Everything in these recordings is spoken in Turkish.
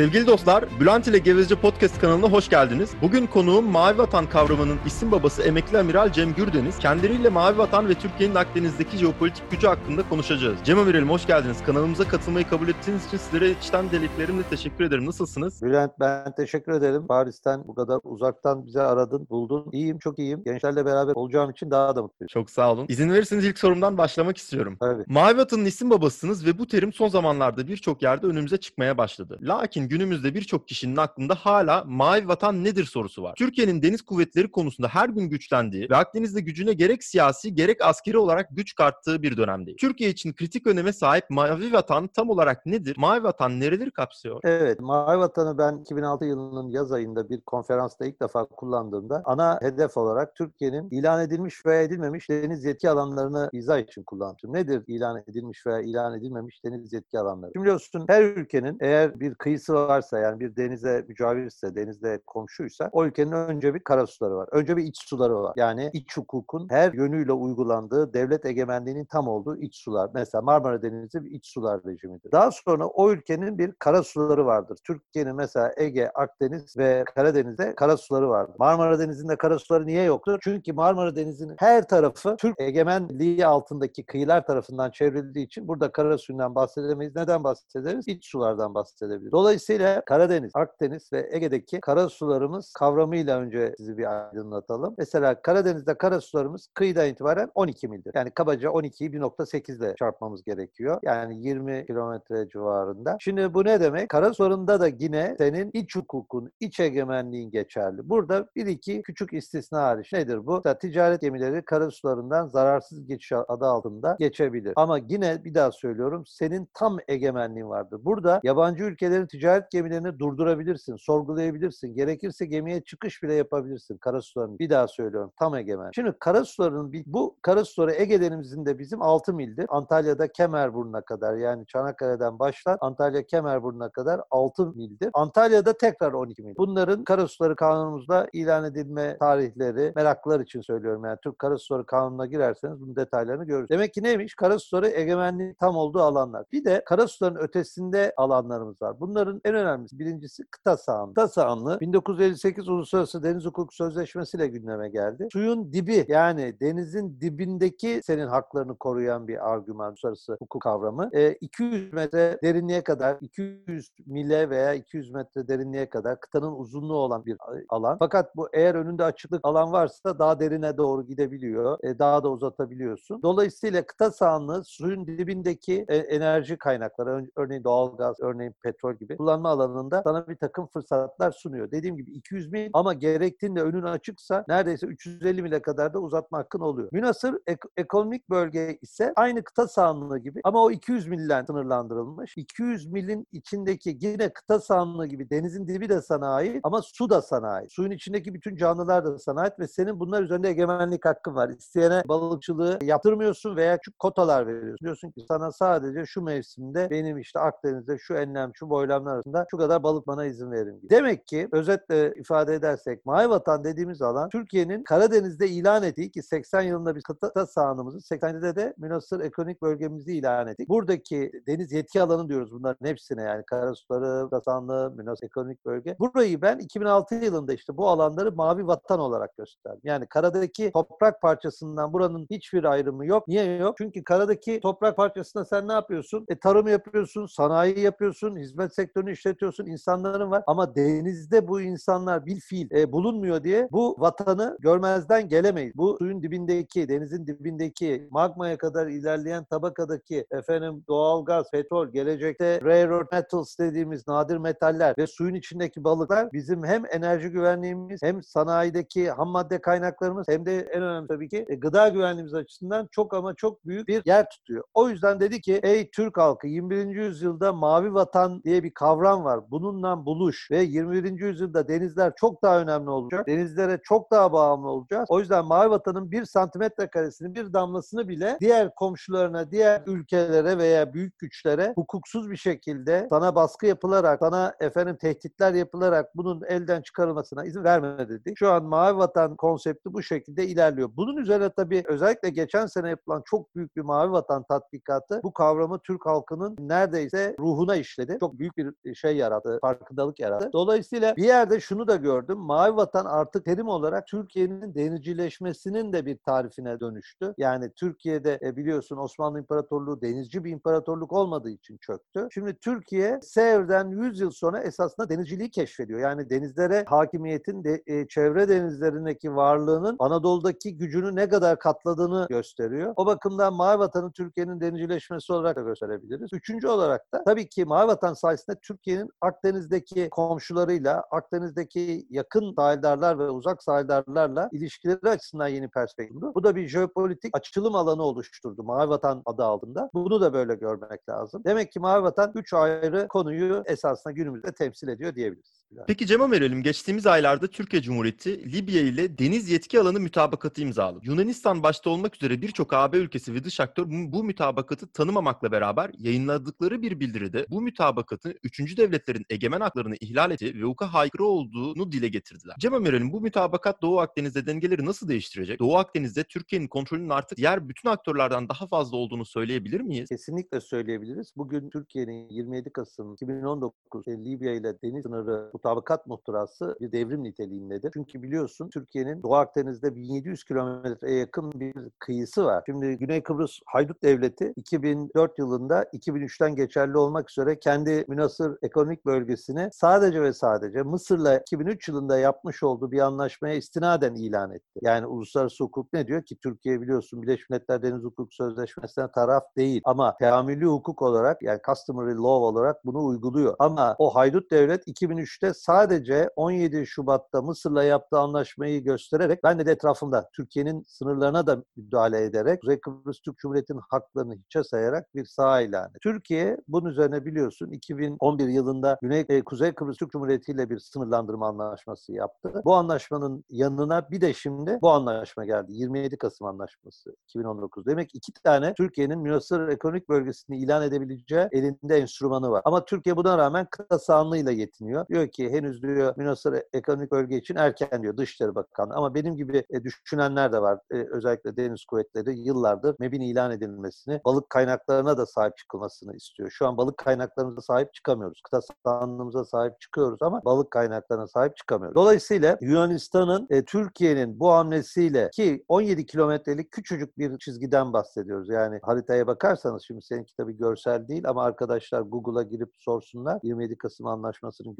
Sevgili dostlar, Bülent ile Gevezce Podcast kanalına hoş geldiniz. Bugün konuğum Mavi Vatan kavramının isim babası emekli amiral Cem Gürdeniz. Kendileriyle Mavi Vatan ve Türkiye'nin Akdeniz'deki jeopolitik gücü hakkında konuşacağız. Cem amiralim hoş geldiniz. Kanalımıza katılmayı kabul ettiğiniz için sizlere içten deliklerimle teşekkür ederim. Nasılsınız? Bülent ben teşekkür ederim. Paris'ten bu kadar uzaktan bize aradın, buldun. İyiyim, çok iyiyim. Gençlerle beraber olacağım için daha da mutluyum. Çok sağ olun. İzin verirseniz ilk sorumdan başlamak istiyorum. Tabii. Mavi Vatan'ın isim babasısınız ve bu terim son zamanlarda birçok yerde önümüze çıkmaya başladı. Lakin günümüzde birçok kişinin aklında hala Mavi Vatan nedir sorusu var. Türkiye'nin deniz kuvvetleri konusunda her gün güçlendiği ve Akdeniz'de gücüne gerek siyasi gerek askeri olarak güç kattığı bir dönemdeyiz. Türkiye için kritik öneme sahip Mavi Vatan tam olarak nedir? Mavi Vatan nereleri kapsıyor? Evet, Mavi Vatan'ı ben 2006 yılının yaz ayında bir konferansta ilk defa kullandığımda ana hedef olarak Türkiye'nin ilan edilmiş veya edilmemiş deniz yetki alanlarını izah için kullanmıştım. Nedir ilan edilmiş veya ilan edilmemiş deniz yetki alanları? Şimdi biliyorsun her ülkenin eğer bir kıyısı varsa yani bir denize mücavirse, denizle komşuysa o ülkenin önce bir kara suları var. Önce bir iç suları var. Yani iç hukukun her yönüyle uygulandığı devlet egemenliğinin tam olduğu iç sular. Mesela Marmara Denizi bir iç sular rejimidir. Daha sonra o ülkenin bir kara suları vardır. Türkiye'nin mesela Ege, Akdeniz ve Karadeniz'de kara suları vardır. Marmara Denizi'nde kara suları niye yoktur? Çünkü Marmara Denizi'nin her tarafı Türk egemenliği altındaki kıyılar tarafından çevrildiği için burada kara suyundan bahsedemeyiz. Neden bahsederiz? İç sulardan bahsedebiliriz. Dolayısıyla Karadeniz, Akdeniz ve Ege'deki kara sularımız kavramıyla önce sizi bir aydınlatalım. Mesela Karadeniz'de kara sularımız kıyıdan itibaren 12 mildir. Yani kabaca 12'yi 1.8 ile çarpmamız gerekiyor. Yani 20 kilometre civarında. Şimdi bu ne demek? Kara sularında da yine senin iç hukukun, iç egemenliğin geçerli. Burada bir iki küçük istisna hariç. Nedir bu? Mesela ticaret gemileri kara sularından zararsız geçiş adı altında geçebilir. Ama yine bir daha söylüyorum senin tam egemenliğin vardır. Burada yabancı ülkelerin ticaret gemilerini durdurabilirsin, sorgulayabilirsin. Gerekirse gemiye çıkış bile yapabilirsin kara sularının. Bir daha söylüyorum tam egemen. Şimdi kara sularının bu kara suları Ege Denizimizin de bizim 6 mildir. Antalya'da Kemerburnu'na kadar yani Çanakkale'den başlar Antalya Kemerburnu'na kadar 6 mildir. Antalya'da tekrar 12 mil. Bunların kara suları kanunumuzda ilan edilme tarihleri meraklılar için söylüyorum. Yani Türk Kara Suları Kanunu'na girerseniz bunun detaylarını görürsünüz. Demek ki neymiş? Kara suları egemenliği tam olduğu alanlar. Bir de kara suların ötesinde alanlarımız var. Bunların en önemlisi birincisi kıta sahanlığı. Kıta sahanlığı 1958 Uluslararası Deniz Hukuk Sözleşmesi ile gündeme geldi. Suyun dibi yani denizin dibindeki senin haklarını koruyan bir argüman uluslararası hukuk kavramı. E, 200 metre derinliğe kadar 200 mile veya 200 metre derinliğe kadar kıtanın uzunluğu olan bir alan. Fakat bu eğer önünde açıklık alan varsa daha derine doğru gidebiliyor. E, daha da uzatabiliyorsun. Dolayısıyla kıta sahanlığı suyun dibindeki e, enerji kaynakları örneğin doğalgaz, örneğin petrol gibi kullanma alanında sana bir takım fırsatlar sunuyor. Dediğim gibi 200 mil ama gerektiğinde önün açıksa neredeyse 350 mile kadar da uzatma hakkın oluyor. Münasır ek- ekonomik bölge ise aynı kıta sahanlığı gibi ama o 200 milden sınırlandırılmış. 200 milin içindeki yine kıta sahanlığı gibi denizin dibi de sana ait ama su da sana ait. Suyun içindeki bütün canlılar da sana ait ve senin bunlar üzerinde egemenlik hakkın var. İsteyene balıkçılığı yaptırmıyorsun veya şu kotalar veriyorsun. Diyorsun ki sana sadece şu mevsimde benim işte Akdeniz'de şu enlem, şu boylamlar arasında şu kadar balık bana izin verin. Gibi. Demek ki özetle ifade edersek Mavi Vatan dediğimiz alan Türkiye'nin Karadeniz'de ilan ettiği ki 80 yılında biz kıta sahanımızı 87'de de münasır ekonomik bölgemizi ilan ettik. Buradaki deniz yetki alanı diyoruz bunların hepsine yani karasuları, Kasanlı, münasır ekonomik bölge. Burayı ben 2006 yılında işte bu alanları Mavi Vatan olarak gösterdim. Yani karadaki toprak parçasından buranın hiçbir ayrımı yok. Niye yok? Çünkü karadaki toprak parçasında sen ne yapıyorsun? E tarım yapıyorsun, sanayi yapıyorsun, hizmet sektörünü işletiyorsun, insanların var. Ama denizde bu insanlar bil fiil e, bulunmuyor diye bu vatanı görmezden gelemeyiz. Bu suyun dibindeki, denizin dibindeki magmaya kadar ilerleyen tabakadaki efendim doğalgaz, petrol, gelecekte rare earth metals dediğimiz nadir metaller ve suyun içindeki balıklar bizim hem enerji güvenliğimiz hem sanayideki ham madde kaynaklarımız hem de en önemli tabii ki e, gıda güvenliğimiz açısından çok ama çok büyük bir yer tutuyor. O yüzden dedi ki ey Türk halkı 21. yüzyılda mavi vatan diye bir kavram var. Bununla buluş ve 21. yüzyılda denizler çok daha önemli olacak. Denizlere çok daha bağımlı olacağız. O yüzden mavi vatanın bir santimetre karesini bir damlasını bile diğer komşularına, diğer ülkelere veya büyük güçlere hukuksuz bir şekilde sana baskı yapılarak, sana efendim tehditler yapılarak bunun elden çıkarılmasına izin verme dedik. Şu an mavi vatan konsepti bu şekilde ilerliyor. Bunun üzerine tabii özellikle geçen sene yapılan çok büyük bir mavi vatan tatbikatı bu kavramı Türk halkının neredeyse ruhuna işledi. Çok büyük bir şey yarattı, farkındalık yarattı. Dolayısıyla bir yerde şunu da gördüm. Mavi Vatan artık terim olarak Türkiye'nin denizcileşmesinin de bir tarifine dönüştü. Yani Türkiye'de e, biliyorsun Osmanlı İmparatorluğu denizci bir imparatorluk olmadığı için çöktü. Şimdi Türkiye Sevr'den 100 yıl sonra esasında denizciliği keşfediyor. Yani denizlere hakimiyetin de, e, çevre denizlerindeki varlığının Anadolu'daki gücünü ne kadar katladığını gösteriyor. O bakımdan Mavi Vatan'ı Türkiye'nin denizcileşmesi olarak da gösterebiliriz. Üçüncü olarak da tabii ki Mavi Vatan sayesinde Türkiye'nin Akdeniz'deki komşularıyla, Akdeniz'deki yakın sahildarlar ve uzak sahildarlarla ilişkileri açısından yeni perspektif. Bu da bir jeopolitik açılım alanı oluşturdu Mavi Vatan adı altında. Bunu da böyle görmek lazım. Demek ki Mavi Vatan üç ayrı konuyu esasında günümüzde temsil ediyor diyebiliriz. Peki Cem'e verelim. Geçtiğimiz aylarda Türkiye Cumhuriyeti Libya ile deniz yetki alanı mütabakatı imzaladı. Yunanistan başta olmak üzere birçok AB ülkesi ve dış aktör bu mütabakatı tanımamakla beraber yayınladıkları bir bildiride bu mütabakatın üçüncü devletlerin egemen haklarını ihlal ettiği ve hukuka aykırı olduğunu dile getirdiler. Cem'e verelim. Bu mütabakat Doğu Akdeniz'de dengeleri nasıl değiştirecek? Doğu Akdeniz'de Türkiye'nin kontrolünün artık diğer bütün aktörlerden daha fazla olduğunu söyleyebilir miyiz? Kesinlikle söyleyebiliriz. Bugün Türkiye'nin 27 Kasım 2019 Libya ile deniz sınırı mutabakat muhtırası bir devrim niteliğindedir. Çünkü biliyorsun Türkiye'nin Doğu Akdeniz'de 1700 kilometreye yakın bir kıyısı var. Şimdi Güney Kıbrıs Haydut Devleti 2004 yılında 2003'ten geçerli olmak üzere kendi münasır ekonomik bölgesini sadece ve sadece Mısır'la 2003 yılında yapmış olduğu bir anlaşmaya istinaden ilan etti. Yani uluslararası hukuk ne diyor ki Türkiye biliyorsun Birleşmiş Milletler Deniz Hukuk Sözleşmesi'ne taraf değil ama teamülü hukuk olarak yani customary law olarak bunu uyguluyor. Ama o haydut devlet 2003'te sadece 17 Şubat'ta Mısır'la yaptığı anlaşmayı göstererek ben de etrafında Türkiye'nin sınırlarına da müdahale ederek Kuzey Kıbrıs Türk Cumhuriyeti'nin haklarını hiçe sayarak bir saha ilan etti. Türkiye bunun üzerine biliyorsun 2011 yılında Güney e, Kuzey Kıbrıs Türk Cumhuriyeti ile bir sınırlandırma anlaşması yaptı. Bu anlaşmanın yanına bir de şimdi bu anlaşma geldi. 27 Kasım Anlaşması 2019. Demek iki tane Türkiye'nin münasır ekonomik bölgesini ilan edebileceği elinde enstrümanı var. Ama Türkiye buna rağmen kıta sahanlığıyla yetiniyor. Diyor ki henüz diyor münasır ekonomik bölge için erken diyor Dışişleri Bakanı. Ama benim gibi e, düşünenler de var. E, özellikle deniz kuvvetleri yıllardır MEB'in ilan edilmesini, balık kaynaklarına da sahip çıkılmasını istiyor. Şu an balık kaynaklarımıza sahip çıkamıyoruz. Kıta sahanlığımıza sahip çıkıyoruz ama balık kaynaklarına sahip çıkamıyoruz. Dolayısıyla Yunanistan'ın e, Türkiye'nin bu hamlesiyle ki 17 kilometrelik küçücük bir çizgiden bahsediyoruz. Yani haritaya bakarsanız şimdi seninki tabii görsel değil ama arkadaşlar Google'a girip sorsunlar 27 Kasım Anlaşması'nın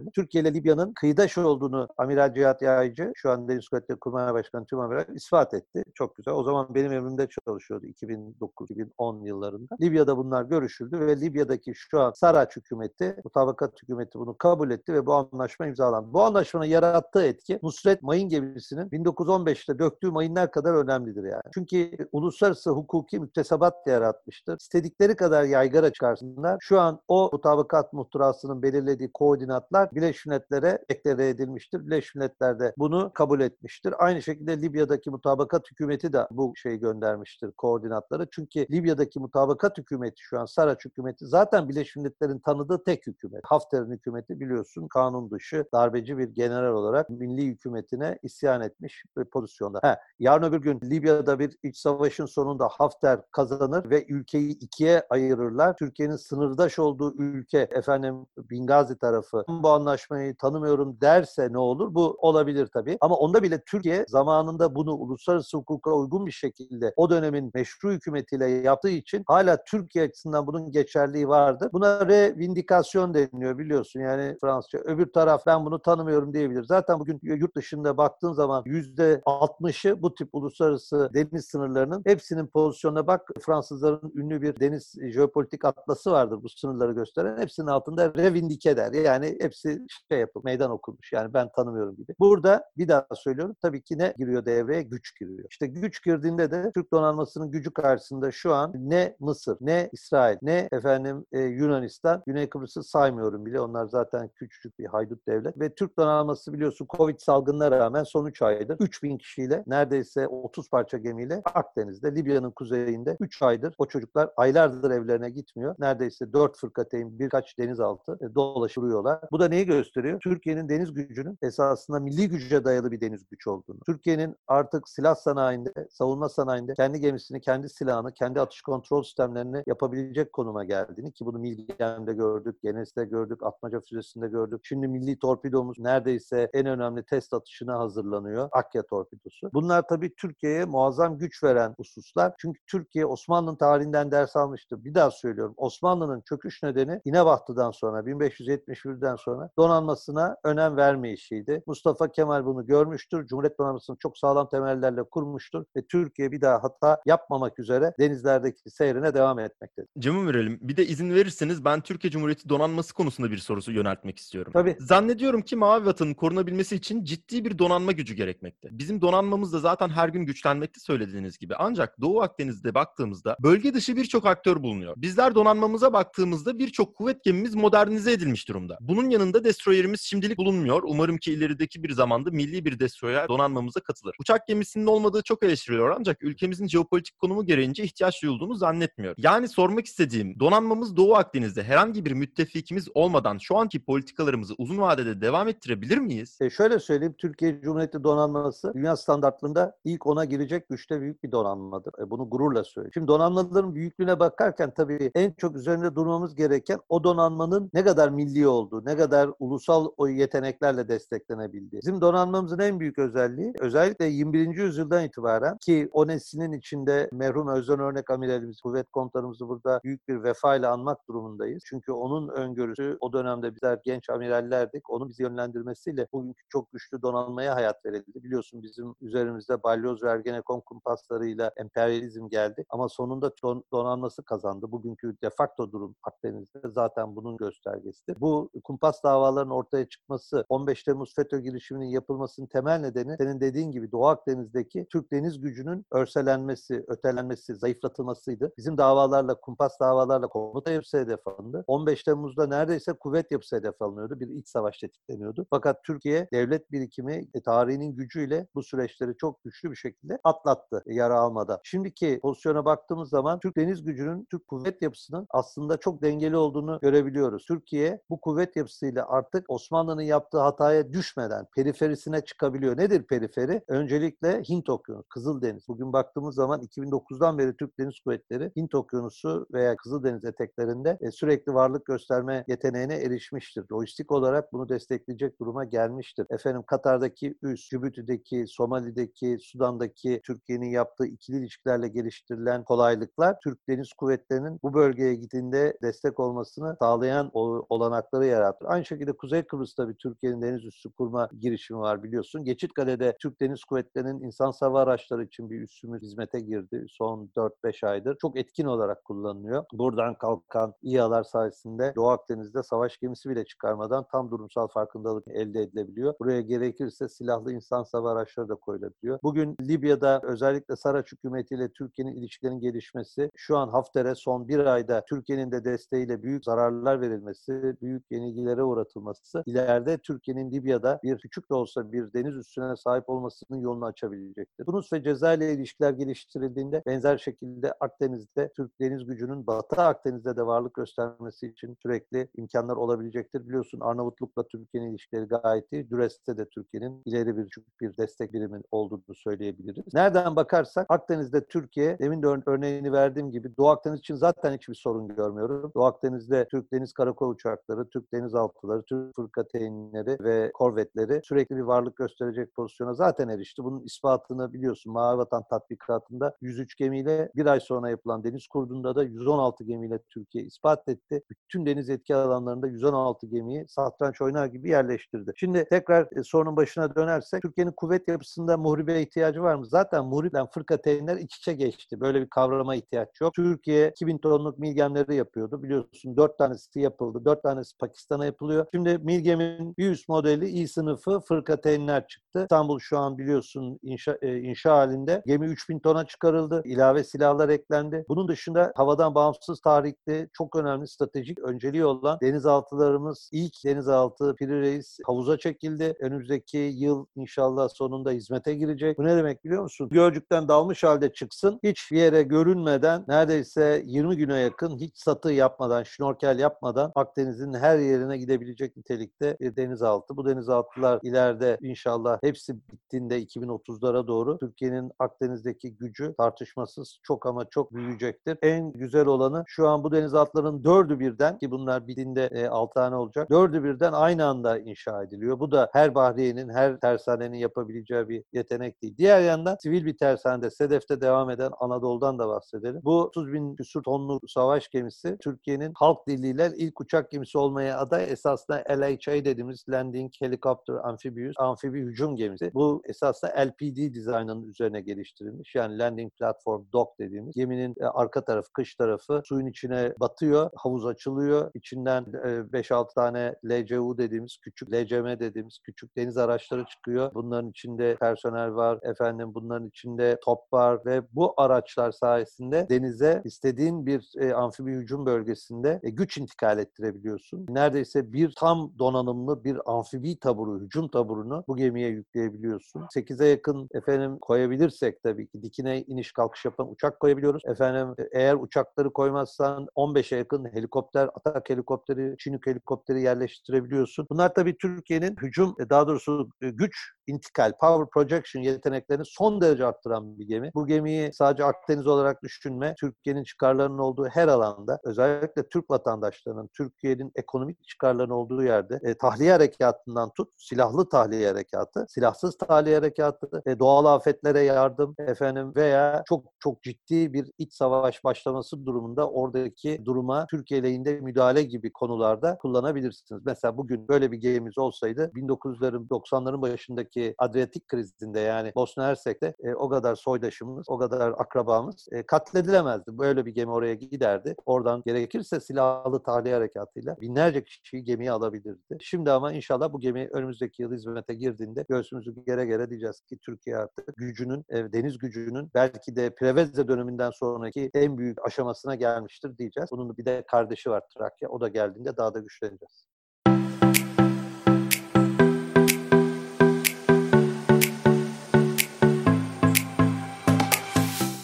görsellerini. Türkiye ile Libya'nın kıyıdaş olduğunu Amiral Cihat Yaycı şu an Deniz Kuvvetleri Kurmay Başkanı Tüm Amiral ispat etti. Çok güzel. O zaman benim emrimde çalışıyordu 2009-2010 yıllarında. Libya'da bunlar görüşüldü ve Libya'daki şu an Saraç hükümeti, mutabakat hükümeti bunu kabul etti ve bu anlaşma imzalandı. Bu anlaşmanın yarattığı etki Nusret Mayın gemisinin 1915'te döktüğü mayınlar kadar önemlidir yani. Çünkü uluslararası hukuki müktesebat yaratmıştır. İstedikleri kadar yaygara çıkarsınlar. Şu an o mutabakat muhtırasının belirlediği koordinatlar Birleşmiş Milletler'e deklare edilmiştir. Birleşmiş Milletler de bunu kabul etmiştir. Aynı şekilde Libya'daki mutabakat hükümeti de bu şeyi göndermiştir koordinatları. Çünkü Libya'daki mutabakat hükümeti şu an Saraç hükümeti zaten Birleşmiş Milletler'in tanıdığı tek hükümet. Hafter'in hükümeti biliyorsun kanun dışı darbeci bir general olarak milli hükümetine isyan etmiş bir pozisyonda. He, yarın öbür gün Libya'da bir iç savaşın sonunda Hafter kazanır ve ülkeyi ikiye ayırırlar. Türkiye'nin sınırdaş olduğu ülke efendim Bingazi tarafı anlaşmayı tanımıyorum derse ne olur? Bu olabilir tabii. Ama onda bile Türkiye zamanında bunu uluslararası hukuka uygun bir şekilde o dönemin meşru hükümetiyle yaptığı için hala Türkiye açısından bunun geçerliği vardır. Buna revindikasyon deniliyor biliyorsun yani Fransızca. Öbür taraf ben bunu tanımıyorum diyebilir. Zaten bugün yurt dışında baktığın zaman %60'ı bu tip uluslararası deniz sınırlarının hepsinin pozisyonuna bak. Fransızların ünlü bir deniz jeopolitik atlası vardır bu sınırları gösteren. Hepsinin altında revindike der. Yani hepsi şey yapıp meydan okunmuş. Yani ben tanımıyorum gibi. Burada bir daha söylüyorum. Tabii ki ne giriyor devreye? Güç giriyor. İşte güç girdiğinde de Türk donanmasının gücü karşısında şu an ne Mısır, ne İsrail, ne efendim e, Yunanistan, Güney Kıbrıs'ı saymıyorum bile. Onlar zaten küçücük bir haydut devlet. Ve Türk donanması biliyorsun Covid salgınına rağmen son 3 aydır 3000 kişiyle neredeyse 30 parça gemiyle Akdeniz'de, Libya'nın kuzeyinde 3 aydır o çocuklar aylardır evlerine gitmiyor. Neredeyse 4 fırkateyn birkaç denizaltı e, dolaşıyorlar. Bu da neyi gösteriyor? Türkiye'nin deniz gücünün esasında milli güce dayalı bir deniz gücü olduğunu. Türkiye'nin artık silah sanayinde, savunma sanayinde kendi gemisini, kendi silahını, kendi atış kontrol sistemlerini yapabilecek konuma geldiğini ki bunu Milgem'de gördük, Genes'te gördük, Atmaca füzesinde gördük. Şimdi milli torpidomuz neredeyse en önemli test atışına hazırlanıyor. Akya torpidosu. Bunlar tabii Türkiye'ye muazzam güç veren hususlar. Çünkü Türkiye Osmanlı'nın tarihinden ders almıştır. Bir daha söylüyorum. Osmanlı'nın çöküş nedeni İnebahtı'dan sonra, 1571'den sonra donanmasına önem vermeyişiydi. Mustafa Kemal bunu görmüştür. Cumhuriyet donanmasını çok sağlam temellerle kurmuştur ve Türkiye bir daha hata yapmamak üzere denizlerdeki seyrine devam etmektedir. Camı verelim. Bir de izin verirseniz ben Türkiye Cumhuriyeti donanması konusunda bir sorusu yöneltmek istiyorum. Tabii. Zannediyorum ki Mavi Vatan'ın korunabilmesi için ciddi bir donanma gücü gerekmekte. Bizim donanmamız da zaten her gün güçlenmekte söylediğiniz gibi. Ancak Doğu Akdeniz'de baktığımızda bölge dışı birçok aktör bulunuyor. Bizler donanmamıza baktığımızda birçok kuvvet gemimiz modernize edilmiş durumda. Bunun yanında destroyerimiz şimdilik bulunmuyor. Umarım ki ilerideki bir zamanda milli bir destroyer donanmamıza katılır. Uçak gemisinin olmadığı çok eleştiriliyor ancak ülkemizin jeopolitik konumu gereğince ihtiyaç duyulduğunu zannetmiyorum. Yani sormak istediğim donanmamız Doğu Akdeniz'de herhangi bir müttefikimiz olmadan şu anki politikalarımızı uzun vadede devam ettirebilir miyiz? E şöyle söyleyeyim, Türkiye Cumhuriyeti donanması dünya standartlarında ilk ona girecek güçte büyük bir donanmadır. E bunu gururla söylüyorum. Şimdi donanmaların büyüklüğüne bakarken tabii en çok üzerinde durmamız gereken o donanmanın ne kadar milli olduğu, ne kadar ulusal o yeteneklerle desteklenebildiği. Bizim donanmamızın en büyük özelliği özellikle 21. yüzyıldan itibaren ki o neslinin içinde merhum Özden Örnek Amiralimiz, kuvvet komutanımızı burada büyük bir vefayla anmak durumundayız. Çünkü onun öngörüsü o dönemde bizler genç amirallerdik. Onun bizi yönlendirmesiyle bugünkü çok güçlü donanmaya hayat verildi. Biliyorsun bizim üzerimizde balyoz ve ergenekon kumpaslarıyla emperyalizm geldi. Ama sonunda don- donanması kazandı. Bugünkü de facto durum Akdeniz'de zaten bunun göstergesidir. Bu kumpas davalarının ortaya çıkması, 15 Temmuz FETÖ girişiminin yapılmasının temel nedeni senin dediğin gibi Doğu Akdeniz'deki Türk deniz gücünün örselenmesi, ötelenmesi, zayıflatılmasıydı. Bizim davalarla, kumpas davalarla komuta yapısı hedef alındı. 15 Temmuz'da neredeyse kuvvet yapısı hedef alınıyordu. Bir iç savaş tetikleniyordu. Fakat Türkiye devlet birikimi e, tarihinin gücüyle bu süreçleri çok güçlü bir şekilde atlattı e, yara almadan. Şimdiki pozisyona baktığımız zaman Türk deniz gücünün, Türk kuvvet yapısının aslında çok dengeli olduğunu görebiliyoruz. Türkiye bu kuvvet yapısıyla artık Osmanlı'nın yaptığı hataya düşmeden periferisine çıkabiliyor. Nedir periferi? Öncelikle Hint Okyanusu, Kızıldeniz. Bugün baktığımız zaman 2009'dan beri Türk Deniz Kuvvetleri Hint Okyanusu veya Kızıldeniz eteklerinde e, sürekli varlık gösterme yeteneğine erişmiştir. Lojistik olarak bunu destekleyecek duruma gelmiştir. Efendim Katar'daki üs, Cibuti'deki, Somali'deki, Sudan'daki Türkiye'nin yaptığı ikili ilişkilerle geliştirilen kolaylıklar Türk Deniz Kuvvetleri'nin bu bölgeye gittiğinde destek olmasını sağlayan olanakları yarattı. Aynı şekilde Kuzey Kıbrıs'ta bir Türkiye'nin deniz üssü kurma girişimi var biliyorsun. Geçitkale'de Türk Deniz Kuvvetleri'nin insan hava araçları için bir üssümüz hizmete girdi son 4-5 aydır. Çok etkin olarak kullanılıyor. Buradan kalkan İHA'lar sayesinde Doğu Akdeniz'de savaş gemisi bile çıkarmadan tam durumsal farkındalık elde edilebiliyor. Buraya gerekirse silahlı insan hava araçları da koyulabiliyor. Bugün Libya'da özellikle Saraç hükümetiyle Türkiye'nin ilişkilerin gelişmesi, şu an Hafter'e son bir ayda Türkiye'nin de desteğiyle büyük zararlar verilmesi, büyük yenilgilere uğratılması, ileride Türkiye'nin Libya'da bir küçük de olsa bir deniz üssüne sahip olmasının yolunu açabilecektir. Tunus ve Cezayir ile ilişkiler geliştirildiğinde benzer şekilde Akdeniz'de Türk deniz gücünün Batı Akdeniz'de de varlık göstermesi için sürekli imkanlar olabilecektir. Biliyorsun Arnavutluk'la Türkiye'nin ilişkileri gayet iyi. Düres'te de Türkiye'nin ileri bir küçük bir destek birimin olduğunu söyleyebiliriz. Nereden bakarsak Akdeniz'de Türkiye, demin de ör- örneğini verdiğim gibi Doğu Akdeniz için zaten hiçbir sorun görmüyorum. Doğu Akdeniz'de Türk Deniz Karakol uçakları, Türk denizaltıları, Türk fırkateynleri ve korvetleri sürekli bir varlık gösterecek pozisyona zaten erişti. Bunun ispatını biliyorsun Mavi Vatan tatbikatında 103 gemiyle bir ay sonra yapılan deniz kurdunda da 116 gemiyle Türkiye ispat etti. Bütün deniz etki alanlarında 116 gemiyi satranç oynar gibi yerleştirdi. Şimdi tekrar e, sorunun başına dönersek Türkiye'nin kuvvet yapısında muhribe ihtiyacı var mı? Zaten muhriple fırkateynler iç içe geçti. Böyle bir kavrama ihtiyaç yok. Türkiye 2000 tonluk milgemleri yapıyordu. Biliyorsun 4 tanesi yapıldı. 4 tanesi Pakistan'a yapılıyor. Şimdi milgemin bir üst modeli İ sınıfı fırkateynler çıktı. İstanbul şu an biliyorsun inşa, e, inşa halinde. Gemi 3000 tona çıkarıldı. İlave silahlar eklendi. Bunun dışında havadan bağımsız tarihte çok önemli stratejik önceliği olan denizaltılarımız ilk denizaltı Piri Reis havuza çekildi. Önümüzdeki yıl inşallah sonunda hizmete girecek. Bu ne demek biliyor musun? Gölcük'ten dalmış halde çıksın. Hiçbir yere görünmeden neredeyse 20 güne yakın hiç satı yapmadan, şnorkel yapmadan Akdeniz'in her yerine gidebilecek nitelikte bir denizaltı. Bu denizaltılar ileride inşallah hepsi bittiğinde 2030'lara doğru Türkiye'nin Akdeniz'deki gücü tartışmasız çok ama çok büyüyecektir. En güzel olanı şu an bu denizaltıların dördü birden ki bunlar bittiğinde 6 tane olacak. Dördü birden aynı anda inşa ediliyor. Bu da her bahriyenin, her tersanenin yapabileceği bir yetenek değil. Diğer yandan sivil bir tersanede, Sedef'te devam eden Anadolu'dan da bahsedelim. Bu 30 bin küsur tonlu savaş gemisi Türkiye'nin halk diliyle ilk uçak gemisi olmaya aday esasında LHA dediğimiz Landing Helicopter Amphibious amfibi hücum gemisi. Bu esasında LPD dizaynının üzerine geliştirilmiş. Yani Landing Platform Dock dediğimiz geminin e, arka tarafı, kış tarafı suyun içine batıyor. Havuz açılıyor. İçinden e, 5-6 tane LCU dediğimiz küçük, LCM dediğimiz küçük deniz araçları çıkıyor. Bunların içinde personel var. Efendim bunların içinde top var ve bu araçlar sayesinde denize istediğin bir e, amfibi hücum bölgesinde e, güç intikal ettirebiliyorsun. Neredeyse bir tam donanımlı bir amfibi taburu, hücum taburunu bu gemiye yükleyebiliyorsun. 8'e yakın efendim koyabilirsek tabii ki dikine iniş kalkış yapan uçak koyabiliyoruz. Efendim e, eğer uçakları koymazsan 15'e yakın helikopter, atak helikopteri, Çinük helikopteri yerleştirebiliyorsun. Bunlar tabii Türkiye'nin hücum, e, daha doğrusu e, güç intikal, power projection yeteneklerini son derece arttıran bir gemi. Bu gemiyi sadece Akdeniz olarak düşünme. Türkiye'nin çıkarlarının olduğu her alanda, özellikle Türk vatandaşlarının, Türkiye'nin ekonomik çıkarlarının olduğu yerde e, tahliye harekatından tut, silahlı tahliye harekatı, silahsız tahliye harekatı, e, doğal afetlere yardım efendim veya çok çok ciddi bir iç savaş başlaması durumunda oradaki duruma Türkiye lehinde müdahale gibi konularda kullanabilirsiniz. Mesela bugün böyle bir gemimiz olsaydı 1900'lerin 90'ların başındaki Adriyatik krizinde yani Bosna Hersek'te e, o kadar soydaşımız, o kadar akrabamız e, katledilemezdi. Böyle bir gemi oraya giderdi. Oradan gerekirse silahlı tahliye harekatıyla binlerce kişiyi gemiye alabilirdi. Şimdi ama inşallah bu gemi önümüzdeki yıl hizmete girdiğinde göğsümüzü gere gere diyeceğiz ki Türkiye artık gücünün, e, deniz gücünün belki de Preveze döneminden sonraki en büyük aşamasına gelmiştir diyeceğiz. Bunun bir de kardeşi var Trakya. O da geldiğinde daha da güçleneceğiz.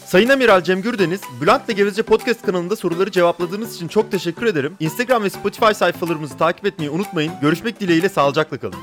Sayın Amiral Cem Gürdeniz, Bülent'le Gevezece Podcast kanalında soruları cevapladığınız için çok teşekkür ederim. Instagram ve Spotify sayfalarımızı takip etmeyi unutmayın. Görüşmek dileğiyle sağlıcakla kalın.